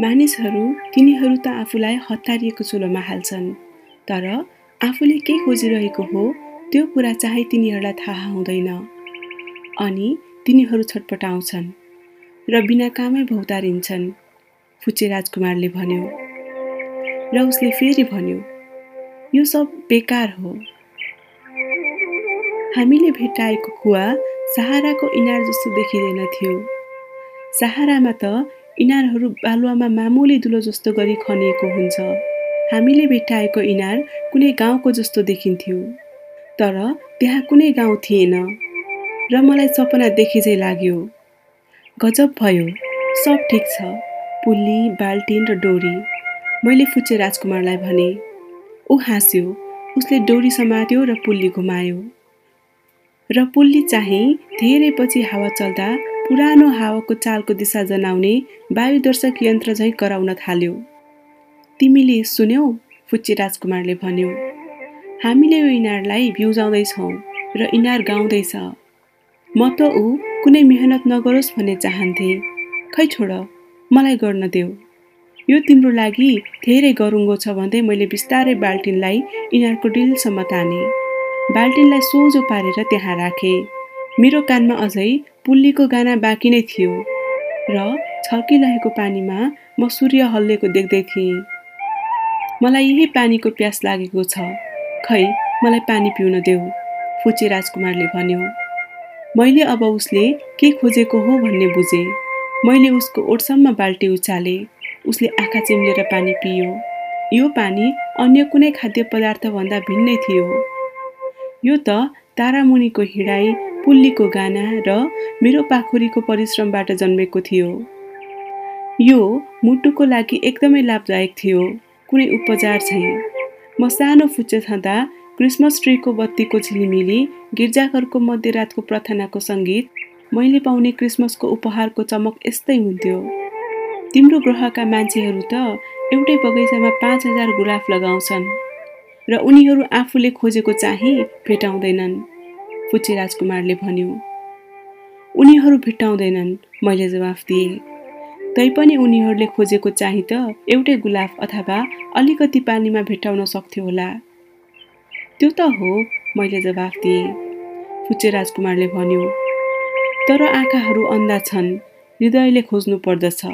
मानिसहरू तिनीहरू त आफूलाई हतारिएको चुलोमा हाल्छन्। तर आफूले के खोजिरहेको हो त्यो कुरा चाहिँ तिनीहरूलाई थाहा हुँदैन। अनि तिनीहरू छटपटाउँछन् र बिना कामै भौतारिन्छन् फुचे राजकुमारले भन्यो। र उसले फेरि भन्यो यो सब बेकार हो। हामीले भेटाएको कुवा सहाराको इनार जस्तो देखिँदैन थियो। सहारामा त इनारहरू बालुवामा मामुली दुलो जस्तो गरी खनिएको हुन्छ। हामीले भेटाएको इनार कुनै गाउँको जस्तो देखिन्थ्यो। तर त्यहाँ कुनै गाउँ थिएन र मलाई सपना देखि चाहिँ लाग्यो। गजब भयो। सब ठिक छ। पुल्ली बाल्टिन र डोरी। मैले फुचे राजकुमारलाई भने ऊ हाँस्यो। उसले डोरी समात्यो र पुल्ली घुमायो। र पुल्ली चाहिँ धेरै पछि हावा चल्दा पुरानो हावाको चालको दिशा जनाउने वायुदर्शक यन्त्र झैँ कराउन थाल्यो। तिमीले सुन्यौ? फुच्चे राजकुमारले भन्यो। हामीले यो इनारलाई बिउजाउँदैछौँ र इनार गाउँदैछ। म त ऊ कुनै मेहनत नगरोस् भन्ने चाहन्थे। खै छोड मलाई गर्न देऊ। यो तिम्रो लागि धेरै गरुङ्गो छ भन्दै मैले बिस्तारै बाल्टिनलाई इनारको डिलसम्म ताने। बाल्टिनलाई सोझो पारेर त्यहाँ राखेँ। मेरो कानमा अझै पुल्लीको गाना बाँकी नै थियो र छल्किरहेको पानीमा म सूर्य हल्लेको देख्दै थिएँ। मलाई यही पानीको प्यास लागेको छ। खै मलाई पानी पिउन देऊ फुचे राजकुमारले भन्यो। मैले अब उसले के खोजेको हो भन्ने बुझेँ। मैले उसको ओठसम्म बाल्टी उचालेँ। उसले आँखा चिम्लेर पानी पियो। यो पानी अन्य कुनै खाद्य पदार्थभन्दा भिन्नै थियो। यो त तारामुनिको हिँडाइ पुल्लीको गाना र मेरो पाखुरीको परिश्रमबाट जन्मेको थियो। यो मुटुको लागि एकदमै लाभदायक थियो। कुनै उपचार छैन। म सानो फुच्चे छँदा क्रिसमस ट्रीको बत्तीको झिलिमिली गिर्जाघरको मध्यरातको प्रार्थनाको सङ्गीत मैले पाउने क्रिसमसको उपहारको चमक यस्तै हुन्थ्यो। तिम्रो ग्रहका मान्छेहरू त एउटै बगैँचामा पाँच हजार गुलाफ लगाउँछन् र उनीहरू आफूले खोजेको चाहिँ भेटाउँदैनन्। फुचे राजकुमारले भन्यो उनीहरू भेटाउँदैनन् मैले जवाफ दिएँ। तैपनि उनीहरूले खोजेको चाहिँ त एउटै गुलाफ अथवा अलिकति पानीमा भेटाउन सक्थ्यो होला। त्यो त हो मैले जवाफ दिएँ। फुचे राजकुमारले भन्यो तर आँखाहरू अन्धा छन् हृदयले खोज्नु पर्दछ।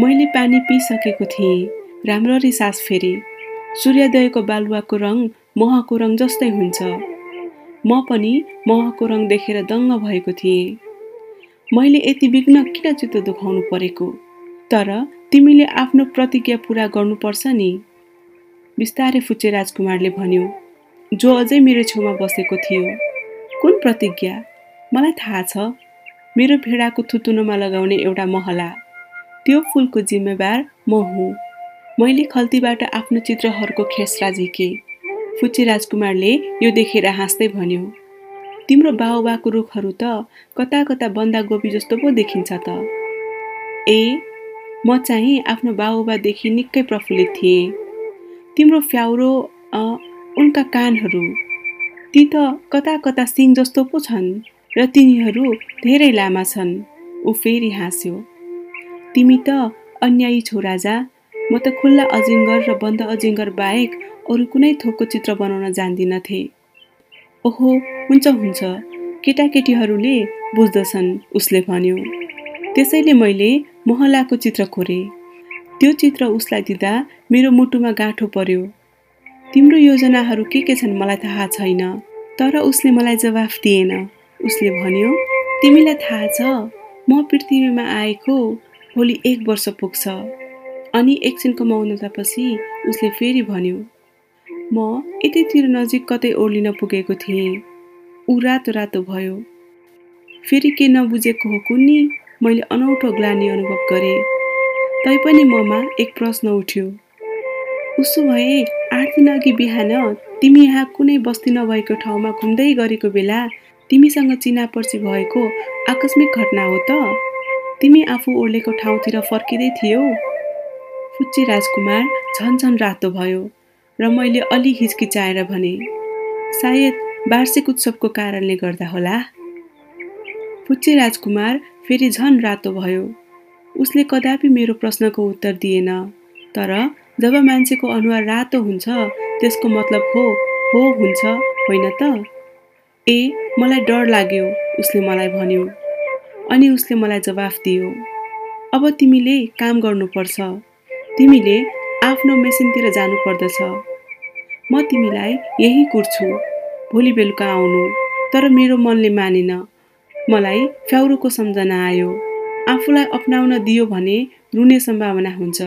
मैले पानी पिइसकेको थिएँ राम्ररी सास फेरि। सूर्योदयको बालुवाको रङ महको रङ जस्तै हुन्छ। म पनि महको रङ देखेर दङ्ग भएको थिएँ। मैले यति विघ्न किन चित्त दुखाउनु परेको? तर तिमीले आफ्नो प्रतिज्ञा पुरा गर्नुपर्छ नि। बिस्तारै फुचे राजकुमारले भन्यो जो अझै मेरो छेउमा बसेको थियो कुन प्रतिज्ञा? मलाई थाहा छ। मेरो भेडाको थुतुनोमा लगाउने एउटा महला। त्यो फुलको जिम्मेवार म हुँ। मैले खल्तीबाट आफ्नो चित्रहरूको खेसरा झिकेँ फुच्चे राजकुमारले यो देखेर हाँस्दै भन्यो तिम्रो बाहुबाको रुखहरू त कता कता बन्दागोपी जस्तो पो देखिन्छ त। ए म चाहिँ आफ्नो बाहुबादेखि निकै प्रफुल्लित थिएँ। तिम्रो फ्याउरो उनका कानहरू ती त कता कता सिङ जस्तो पो छन् र तिनीहरू धेरै लामा छन्। ऊ फेरि हाँस्यो तिमी त अन्यायी छौ राजा म त खुल्ला अजिङ्गर र बन्द अजिङ्गर बाहेक अरू कुनै थोकको चित्र बनाउन जान्दिनथे। ओहो हुन्छ हुन्छ। केटाकेटीहरूले बुझ्दछन् उसले भन्यो। त्यसैले मैले महलाको चित्र कोरेँ त्यो चित्र उसलाई दिँदा मेरो मुटुमा गाँठो पर्यो। तिम्रो योजनाहरू के के छन् मलाई थाहा छैन तर उसले मलाई जवाफ दिएन। उसले भन्यो तिमीलाई थाहा छ म पृथ्वीमा आएको भोलि एक वर्ष पुग्छ। अनि एकछिनको मौनतापछि उसले फेरि भन्यो म यतैतिर नजिक कतै ओर्लिन पुगेको थिएँ। ऊ रातो रातो भयो। फेरि के नबुझेको हो कुन्नी? मैले अनौठो ग्लानी अनुभव गरेँ। तैपनि ममा एक प्रश्न उठ्यो उसो भए आठ दिन अघि बिहान तिमी यहाँ कुनै बस्ती नभएको ठाउँमा घुम्दै गरेको बेला तिमीसँग चिनापर्ची भएको आकस्मिक घटना हो त? तिमी आफू ओर्लेको ठाउँतिर फर्किँदै थियौ? फुच्ची राजकुमार झन झन रातो भयो र मैले अलि हिचकिचाएर भने सायद वार्षिक उत्सवको कारणले गर्दा होला? फुच्ची राजकुमार फेरि झन रातो भयो। उसले कदापि मेरो प्रश्नको उत्तर दिएन तर जब मान्छेको अनुहार रातो हुन्छ त्यसको मतलब हो हो हुन्छ होइन त? ए मलाई डर लाग्यो उसले मलाई भन्यो। अनि उसले मलाई जवाफ दियो अब तिमीले काम गर्नुपर्छ। तिमीले आफ्नो मेसिनतिर जानुपर्दछ। म तिमीलाई यही कुर्छु। भोलि बेलुका आउनु तर मेरो मनले मानेन। मलाई फ्याउरोको सम्झना आयो। आफूलाई अप्नाउन दियो भने रुने सम्भावना हुन्छ।